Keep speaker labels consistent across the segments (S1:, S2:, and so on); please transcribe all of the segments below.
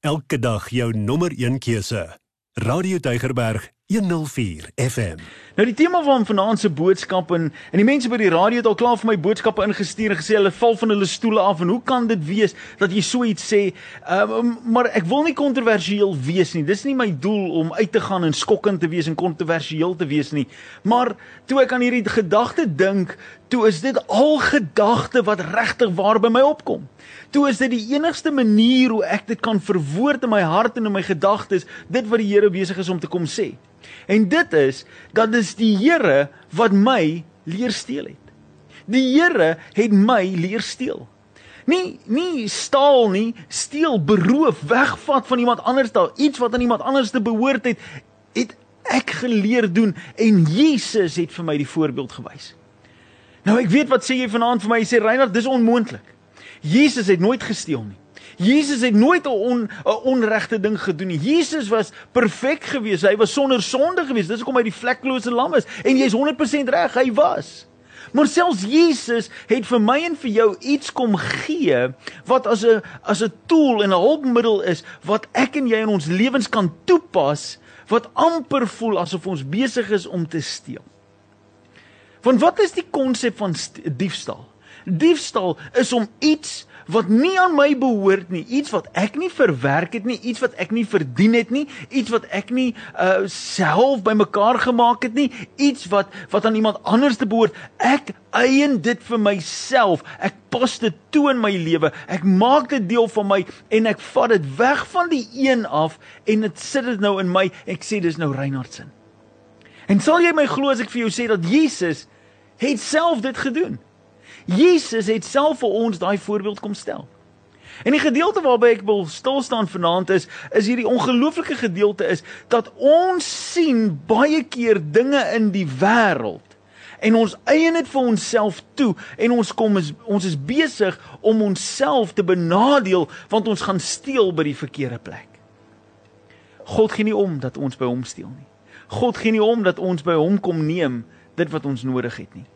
S1: Elke dag jou nommer 1 keuse. Radio Deugerberg 104 FM.
S2: Nou die tema van vanaand se boodskap en en die mense by die radio het al klaar vir my boodskappe ingestuur en gesê hulle val van hulle stoele af en hoe kan dit wees dat jy so iets sê? Um, maar ek wil nie kontroversieel wees nie. Dis nie my doel om uit te gaan en skokkend te wees en kontroversieel te wees nie. Maar toe ek aan hierdie gedagte dink, toe is dit al gedagte wat regtig waar by my opkom. Toe is dit die enigste manier hoe ek dit kan verwoord in my hart en in my gedagtes, dit wat die Here besig is om te kom sê. En dit is dat dis die Here wat my leer steel het. Die Here het my leer steel. Nie nie staal nie, steel, beroof, wegvat van iemand anders daal, iets wat aan iemand anders te behoort het, het ek geleer doen en Jesus het vir my die voorbeeld gewys. Nou ek weet wat sê jy vanaand vir my, jy sê Reinhard, dis onmoontlik. Jesus het nooit gesteel nie. Jesus het nooit 'n on, onregte ding gedoen nie. Jesus was perfek geweest. Hy was sonder sonde geweest. Dis hoekom hy die vlekkelose lam is en jy's 100% reg, hy was. Maar selfs Jesus het vir my en vir jou iets kom gee wat as 'n as 'n tool en 'n hulpmiddel is wat ek en jy in ons lewens kan toepas wat amper voel asof ons besig is om te steel. Want wat is die konsep van diefstal? Diefstal is om iets wat nie aan my behoort nie, iets wat ek nie verwerk het nie, iets wat ek nie verdien het nie, iets wat ek nie uh self bymekaar gemaak het nie, iets wat wat aan iemand anders te behoort. Ek eien dit vir myself. Ek pas dit toe in my lewe. Ek maak dit deel van my en ek vat dit weg van die een af en dit sit dit nou in my. Ek sê dis nou Reinhardsen. En sal jy my glo as ek vir jou sê dat Jesus het self dit gedoen? Jesus het self vir ons daai voorbeeld kom stel. En die gedeelte waarby ek wil stil staan vanaand is is hierdie ongelooflike gedeelte is dat ons sien baie keer dinge in die wêreld en ons eien dit vir onsself toe en ons kom is ons is besig om onsself te benadeel want ons gaan steel by die verkeerde plek. God gee nie om dat ons by hom steel nie. God gee nie om dat ons by hom kom neem dit wat ons nodig het nie.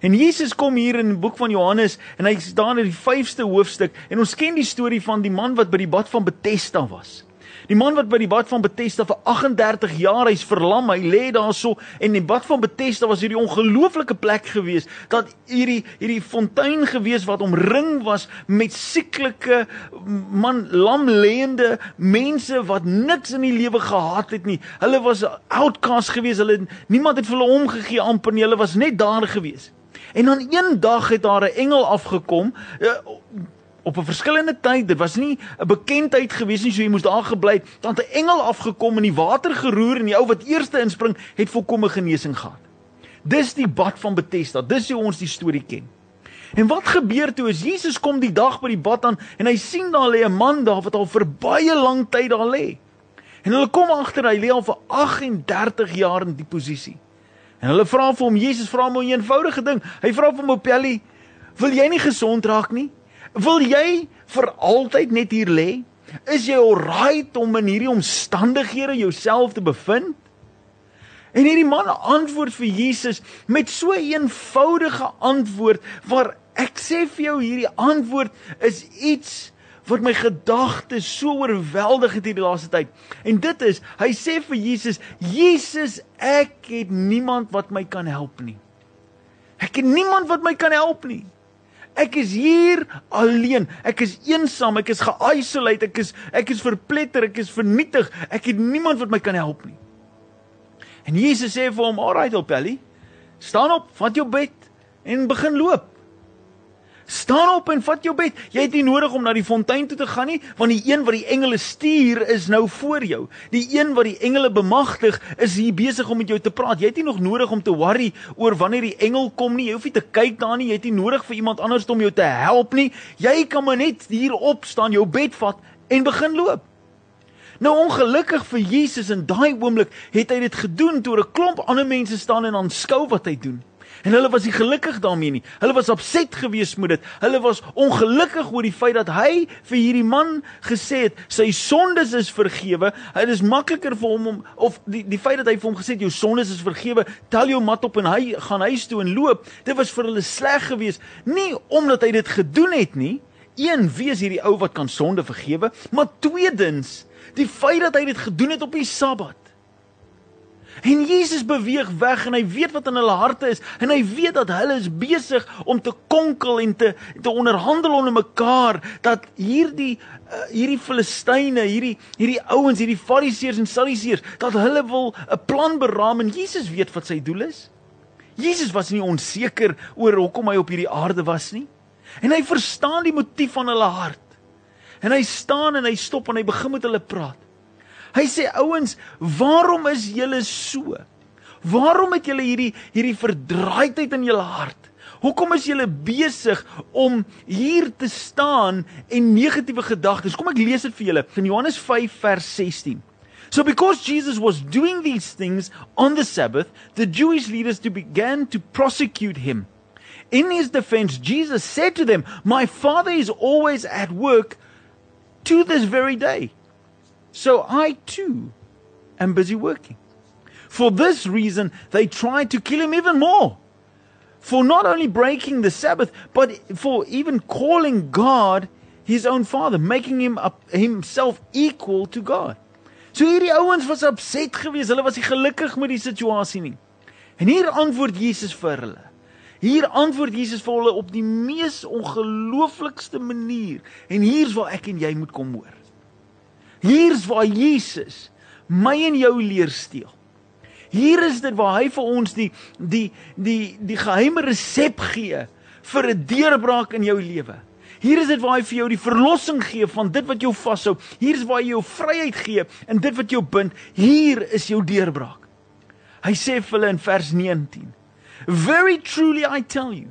S2: En Jesus kom hier in die boek van Johannes en hy staan in die 5ste hoofstuk en ons ken die storie van die man wat by die bad van Betesda was. Die man wat by die bad van Betesda vir 38 jaar hy's verlam, hy lê daarso en die bad van Betesda was hierdie ongelooflike plek gewees dat hierdie hierdie fontein gewees wat omring was met sieklike man lam lêende mense wat niks in die lewe gehad het nie. Hulle was outcasts gewees, hulle niemand het vir hulle omgegee amper nie, hulle was net daar gewees. En dan een dag het daar 'n engel afgekom uh, op 'n verskillende tyd. Dit was nie 'n bekendheid gewees nie, so jy moes daar gebly. Dan 'n engel afgekom en die water geroer en die ou wat eerste inspring het volkomme genesing gehad. Dis die bad van Betesda. Dis hoe ons die storie ken. En wat gebeur toe as Jesus kom die dag by die bad aan en hy sien daar lê 'n man daar wat al vir baie lank tyd daar lê. En hulle kom agter hy lê al vir 38 jaar in die posisie. En hulle vra vir hom, Jesus vra hom 'n eenvoudige ding. Hy vra vir hom, "Pelly, wil jy nie gesond raak nie? Wil jy vir altyd net hier lê? Is jy alright om in hierdie omstandighede jouself te bevind?" En hierdie man antwoord vir Jesus met so 'n eenvoudige antwoord waar ek sê vir jou hierdie antwoord is iets wat my gedagtes so oorweldig het hierdie laaste tyd. En dit is, hy sê vir Jesus, Jesus, ek het niemand wat my kan help nie. Ek het niemand wat my kan help nie. Ek is hier alleen. Ek is eensaam, ek is geïsoleerd, ek is ek is verpletter, ek is vernietig. Ek het niemand wat my kan help nie. En Jesus sê vir hom, "Alright, Opelly, staan op, vat jou bed en begin loop." Staan op en vat jou bed. Jy het nie nodig om na die fontein toe te gaan nie, want die een wat die engele stuur is nou voor jou. Die een wat die engele bemagtig is hier besig om met jou te praat. Jy het nie nog nodig om te worry oor wanneer die engel kom nie. Jy hoef nie te kyk daar nie. Jy het nie nodig vir iemand anders om jou te help nie. Jy kan maar net hier opstaan, jou bed vat en begin loop. Nou ongelukkig vir Jesus in daai oomblik het hy dit gedoen toe 'n klomp ander mense staan en aanskou wat hy doen. En hulle was nie gelukkig daarmee nie. Hulle was opset geweest met dit. Hulle was ongelukkig oor die feit dat hy vir hierdie man gesê het sy sondes is vergewe. Dit is makliker vir hom om of die die feit dat hy vir hom gesê het jou sondes is vergewe, tel jou mat op en hy gaan huis toe en loop. Dit was vir hulle sleg geweest, nie omdat hy dit gedoen het nie. een wie is hierdie ou wat kan sonde vergewe? Maar tweedens, die feit dat hy dit gedoen het op die Sabbat. En Jesus beweeg weg en hy weet wat in hulle harte is en hy weet dat hulle is besig om te konkel en te te onderhandel onder mekaar dat hierdie uh, hierdie Filistyne, hierdie hierdie ouens, hierdie Fariseërs en Sadduseërs dat hulle wil 'n plan beraam en Jesus weet wat sy doel is. Jesus was nie onseker oor hoekom hy op hierdie aarde was nie. En hy verstaan die motief van hulle hart. En hy staan en hy stop en hy begin met hulle praat. Hy sê ouens, waarom is julle so? Waarom het julle hierdie hierdie verdraaidheid in julle hart? Hoekom is julle besig om hier te staan en negatiewe gedagtes? Kom ek lees dit vir julle in Johannes 5 vers 16. So because Jesus was doing these things on the Sabbath, the Jewish leaders began to prosecute him. In his defense, Jesus said to them, My Father is always at work to this very day. So I too am busy working. For this reason, they tried to kill him even more. For not only breaking the Sabbath, but for even calling God his own father, making him up, himself equal to God. So hierdie ouens was upset geweest. Hulle was nie gelukkig met die situasie nie. En hier antwoord Jesus vir hulle. Hier antwoord Jesus vir hulle op die mees ongelooflikste manier. En hier's waar ek en jy moet kom hoor. Hier's waar Jesus my en jou leer steel. Hier is dit waar hy vir ons die die die die geheime resep gee vir 'n deurbraak in jou lewe. Hier is dit waar hy vir jou die verlossing gee van dit wat jou vashou. Hier is waar hy jou vryheid gee in dit wat jou bind. Hier is jou deurbraak. Hy sê vir hulle in vers 19. Very truly I tell you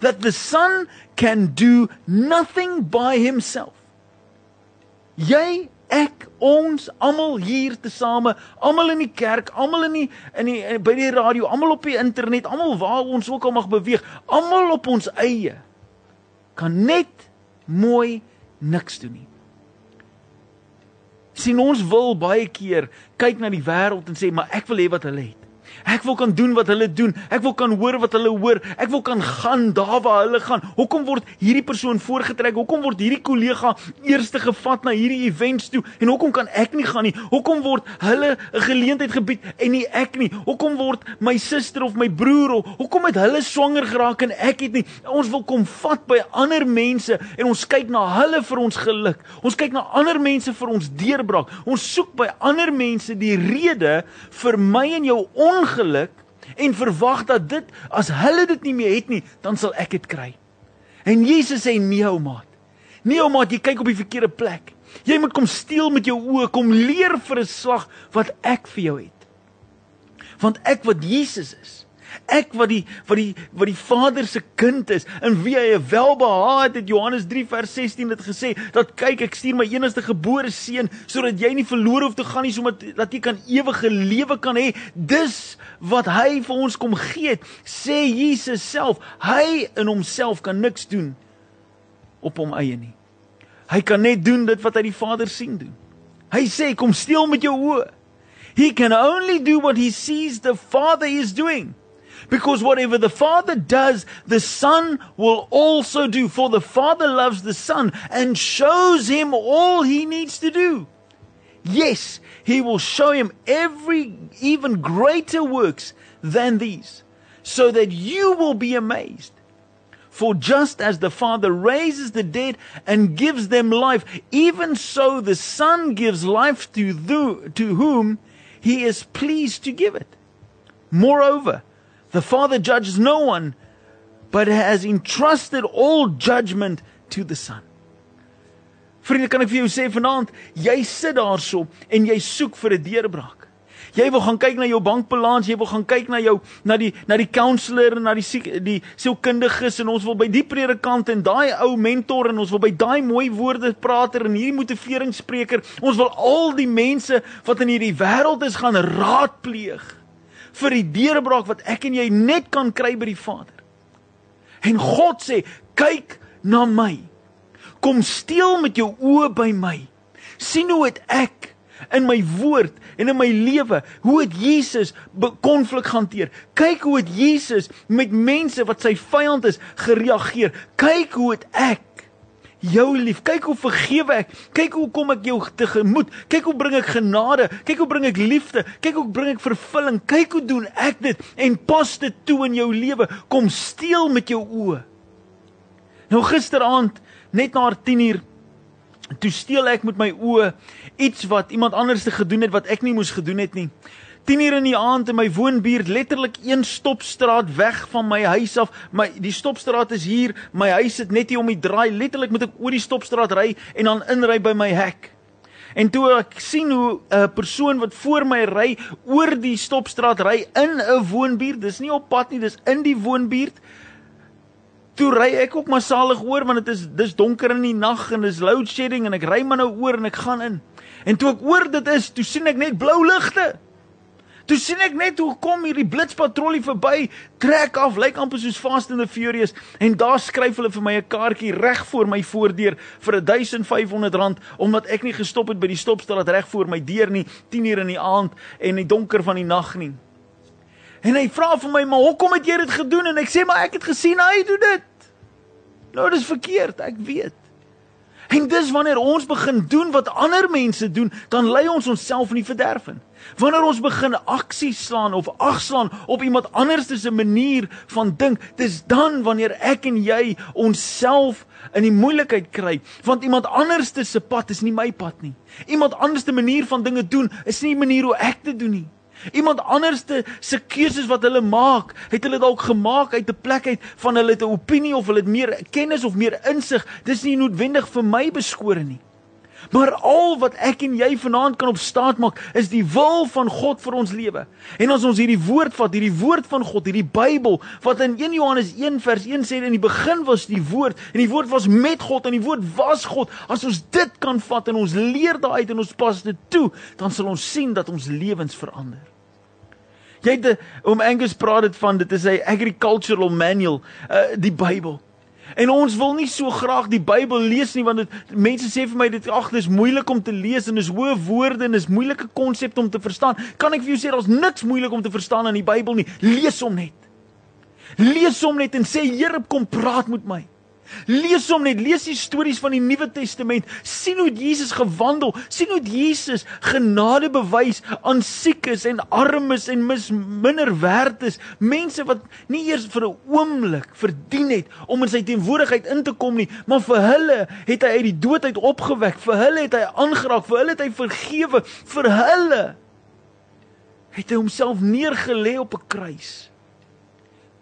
S2: that the son can do nothing by himself. Jy ek ons almal hier tesame, almal in die kerk, almal in die in die by die radio, almal op die internet, almal waar ons ook al mag beweeg, almal op ons eie kan net mooi niks doen nie. sien ons wil baie keer kyk na die wêreld en sê maar ek wil hê wat hulle het. Ek wil kan doen wat hulle doen. Ek wil kan hoor wat hulle hoor. Ek wil kan gaan daar waar hulle gaan. Hoekom word hierdie persoon voorgetrek? Hoekom word hierdie kollega eerste gevat na hierdie events toe en hoekom kan ek nie gaan nie? Hoekom word hulle 'n geleentheid gebied en nie ek nie? Hoekom word my suster of my broer of hoekom het hulle swanger geraak en ek het nie? Ons wil kom vat by ander mense en ons kyk na hulle vir ons geluk. Ons kyk na ander mense vir ons deurbraak. Ons soek by ander mense die rede vir my en jou ongeluk ongeluk en verwag dat dit as hulle dit nie meer het nie, dan sal ek dit kry. En Jesus sê nee ou maat. Nee ou maat, jy kyk op die verkeerde plek. Jy moet kom steel met jou oë, kom leer vir 'n slag wat ek vir jou het. Want ek wat Jesus is, Ek wat die wat die wat die Vader se kind is en wie hy welbehaag het, het Johannes 3 vers 16 dit gesê dat kyk ek stuur my enigste gebore seun sodat jy nie verlore hoef te gaan nie sodat dat jy kan ewige lewe kan hê. Dis wat hy vir ons kom gee het. Sê Jesus self, hy in homself kan niks doen op hom eie nie. Hy kan net doen dit wat hy die Vader sien doen. Hy sê kom steel met jou oë. He can only do what he sees the Father is doing. Because whatever the Father does, the Son will also do. For the Father loves the Son and shows him all he needs to do. Yes, he will show him every, even greater works than these, so that you will be amazed. For just as the Father raises the dead and gives them life, even so the Son gives life to, to whom he is pleased to give it. Moreover, The Father judges no one, but has entrusted all judgment to the Son. Vriende, kan ek vir jou sê vanaand, jy sit daarso en jy soek vir 'n deurbraak. Jy wil gaan kyk na jou bankbalans, jy wil gaan kyk na jou na die na die counselor en na die siek die sielkundiges en ons wil by die predikant en daai ou mentor en ons wil by daai mooi woorde prater en hierdie motiveringsspreker, ons wil al die mense wat in hierdie wêreld is gaan raadpleeg vir die deurbraak wat ek en jy net kan kry by die Vader. En God sê, kyk na my. Kom steel met jou oë by my. sien hoe het ek in my woord en in my lewe hoe het Jesus konflik hanteer. Kyk hoe het Jesus met mense wat sy vyand is gereageer. Kyk hoe het ek jou lief. Kyk hoe vergewe ek. Kyk hoe kom ek jou tegemoet. Kyk hoe bring ek genade. Kyk hoe bring ek liefde. Kyk hoe bring ek vervulling. Kyk hoe doen ek dit en pas dit toe in jou lewe. Kom steel met jou oë. Nou gisteraand net na 10uur toe steel ek met my oë iets wat iemand anders te gedoen het wat ek nie moes gedoen het nie. 10 uur in die aand in my woonbuurt, letterlik een stopstraat weg van my huis af. My die stopstraat is hier, my huis sit net hier om die draai. Letterlik moet ek oor die stopstraat ry en dan inry by my hek. En toe ek sien hoe 'n persoon wat voor my ry oor die stopstraat ry in 'n woonbuurt, dis nie op pad nie, dis in die woonbuurt. Toe ry ek ook massalig oor want dit is dis donker in die nag en dis load shedding en ek ry maar nou oor en ek gaan in. En toe ek oor dit is, toe sien ek net blou ligte. Toe sien ek net hoe kom hierdie blitspatrollie verby, trek af, lyk amper soos Fast and the Furious en daar skryf hulle vir my 'n kaartjie reg voor my voordeur vir R1500 omdat ek nie gestop het by die stopstraat reg voor my deur nie 10 uur in die aand en die donker van die nag nie. En hy vra vir my, "Maar hoekom het jy dit gedoen?" En ek sê, "Maar ek het gesien hy doen dit." Nou dis verkeerd, ek weet. En dis wanneer ons begin doen wat ander mense doen, dan lei ons onsself in die verderf in. Wanneer ons begin aksie slaan of agslaan op iemand anders se manier van dink, dis dan wanneer ek en jy onsself in die moeilikheid kry, want iemand anders se pad is nie my pad nie. Iemand anders se manier van dinge doen is nie die manier hoe ek dit doen nie. Iemand anderste se keuses wat hulle maak, het hulle dalk gemaak uit 'n plek uit van hulle het 'n opinie of hulle het meer kennis of meer insig. Dis nie noodwendig vir my beskore nie. Maar al wat ek en jy vanaand kan op staat maak, is die wil van God vir ons lewe. En as ons hierdie woord vat, hierdie woord van God, hierdie Bybel, wat in 1 Johannes 1 vers 1 sê in die begin was die woord en die woord was met God en die woord was God. As ons dit kan vat en ons leer daaruit en ons pas dit toe, dan sal ons sien dat ons lewens verander. Jy het 'n oom Angus praat dit van dit is 'n agricultural manual, uh, die Bybel. En ons wil nie so graag die Bybel lees nie want dit mense sê vir my dit ag dis moeilik om te lees en dis hoë woorde en dis moeilike konsepte om te verstaan. Kan ek vir jou sê daar's niks moeilik om te verstaan in die Bybel nie. Lees hom net. Lees hom net en sê Here kom praat met my. Lees hom net, lees die stories van die Nuwe Testament, sien hoe Jesus gewandel, sien hoe Jesus genade bewys aan siekes en armes en mis minderwerdes, mense wat nie eers vir 'n oomblik verdien het om in sy teenwoordigheid in te kom nie, maar vir hulle het hy uit die dood uit opgewek, vir hulle het hy aangeraak, vir hulle het hy vergewe, vir hulle het hy homself neergelê op 'n kruis.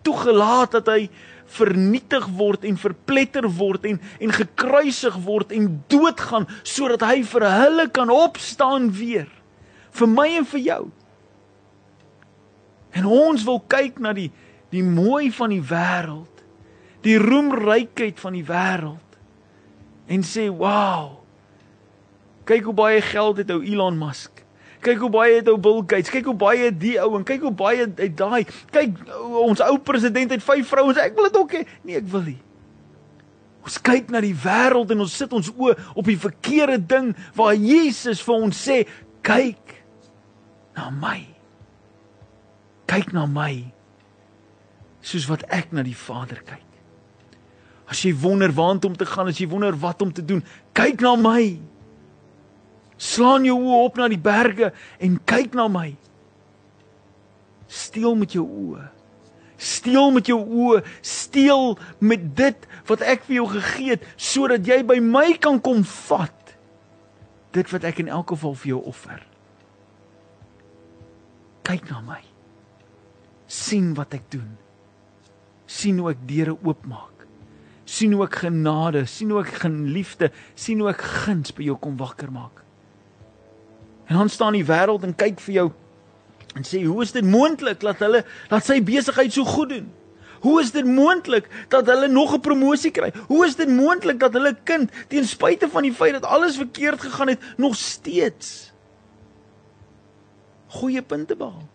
S2: Toegelaat dat hy vernietig word en verpletter word en en gekruisig word en doodgaan sodat hy vir hulle kan opstaan weer vir my en vir jou. En ons wil kyk na die die mooi van die wêreld, die roemrykheid van die wêreld en sê, "Wow! Kyk hoe baie geld het ou Elon Musk kyk hoe baie het ou Bill Gates, kyk hoe baie die ou en kyk hoe baie het daai. Kyk ons ou president het vyf vrouens. Ek wil dit ook hê. Nee, ek wil nie. Ons kyk na die wêreld en ons sit ons oë op die verkeerde ding waar Jesus vir ons sê, kyk na my. Kyk na my. Soos wat ek na die Vader kyk. As jy wonder waant om te gaan, as jy wonder wat om te doen, kyk na my. Slaan jou oë op na die berge en kyk na my. Steel met jou oë. Steel met jou oë, steel met dit wat ek vir jou gegee het sodat jy by my kan kom vat. Dit wat ek in elk geval vir jou offer. Kyk na my. sien wat ek doen. sien hoe ek deure oopmaak. sien hoe ek genade, sien hoe ek geliefde, sien hoe ek guns by jou kom wakker maak. En dan staan die wêreld en kyk vir jou en sê hoe is dit moontlik dat hulle dat sy besigheid so goed doen? Hoe is dit moontlik dat hulle nog 'n promosie kry? Hoe is dit moontlik dat hulle kind ten spyte van die feit dat alles verkeerd gegaan het nog steeds goeie punte behaal?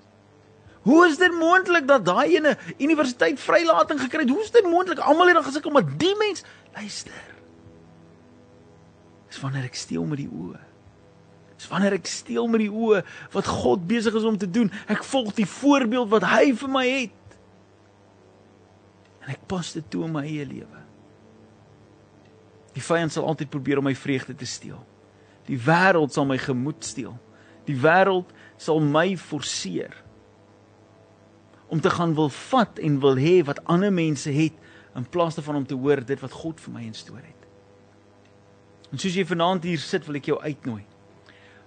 S2: Hoe is dit moontlik dat daai ene universiteit vrylating gekry het? Hoe is dit moontlik? Almal het dan gesukkel, maar die mens luister. Dis wanneer ek steel met die oë. Dis wanneer ek steel met die oë wat God besig is om te doen. Ek volg die voorbeeld wat hy vir my het. En ek pas dit toe in my eie lewe. Die vyand sal altyd probeer om my vreugde te steel. Die wêreld sal my gemoed steel. Die wêreld sal my forceer om te gaan wil vat en wil hê wat ander mense het in plaas daarvan om te hoor dit wat God vir my instoor het. En soos jy vanaand hier sit, wil ek jou uitnooi.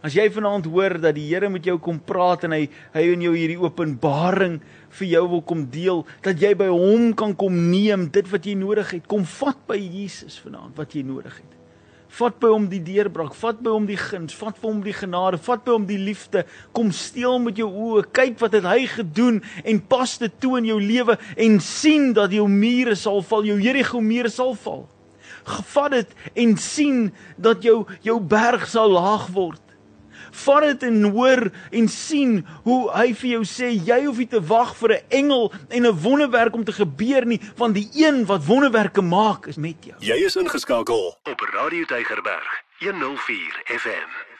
S2: As jy vanaand hoor dat die Here met jou kom praat en hy hy in jou hierdie openbaring vir jou wil kom deel, dat jy by hom kan kom neem dit wat jy nodig het. Kom vat by Jesus vanaand wat jy nodig het. Vat by hom die deurbraak, vat by hom die guns, vat by hom die genade, vat by hom die liefde. Kom steel met jou oë, kyk wat het hy gedoen en pas dit toe in jou lewe en sien dat jou mure sal val, jou Jerigo mure sal val. Gevat dit en sien dat jou jou berg sal laag word. Vat dit en hoor en sien hoe hy vir jou sê jy hoef nie te wag vir 'n engel en 'n wonderwerk om te gebeur nie, want die een wat wonderwerke maak is met jou.
S1: Jy is ingeskakel op Radio Deigerberg 104 FM.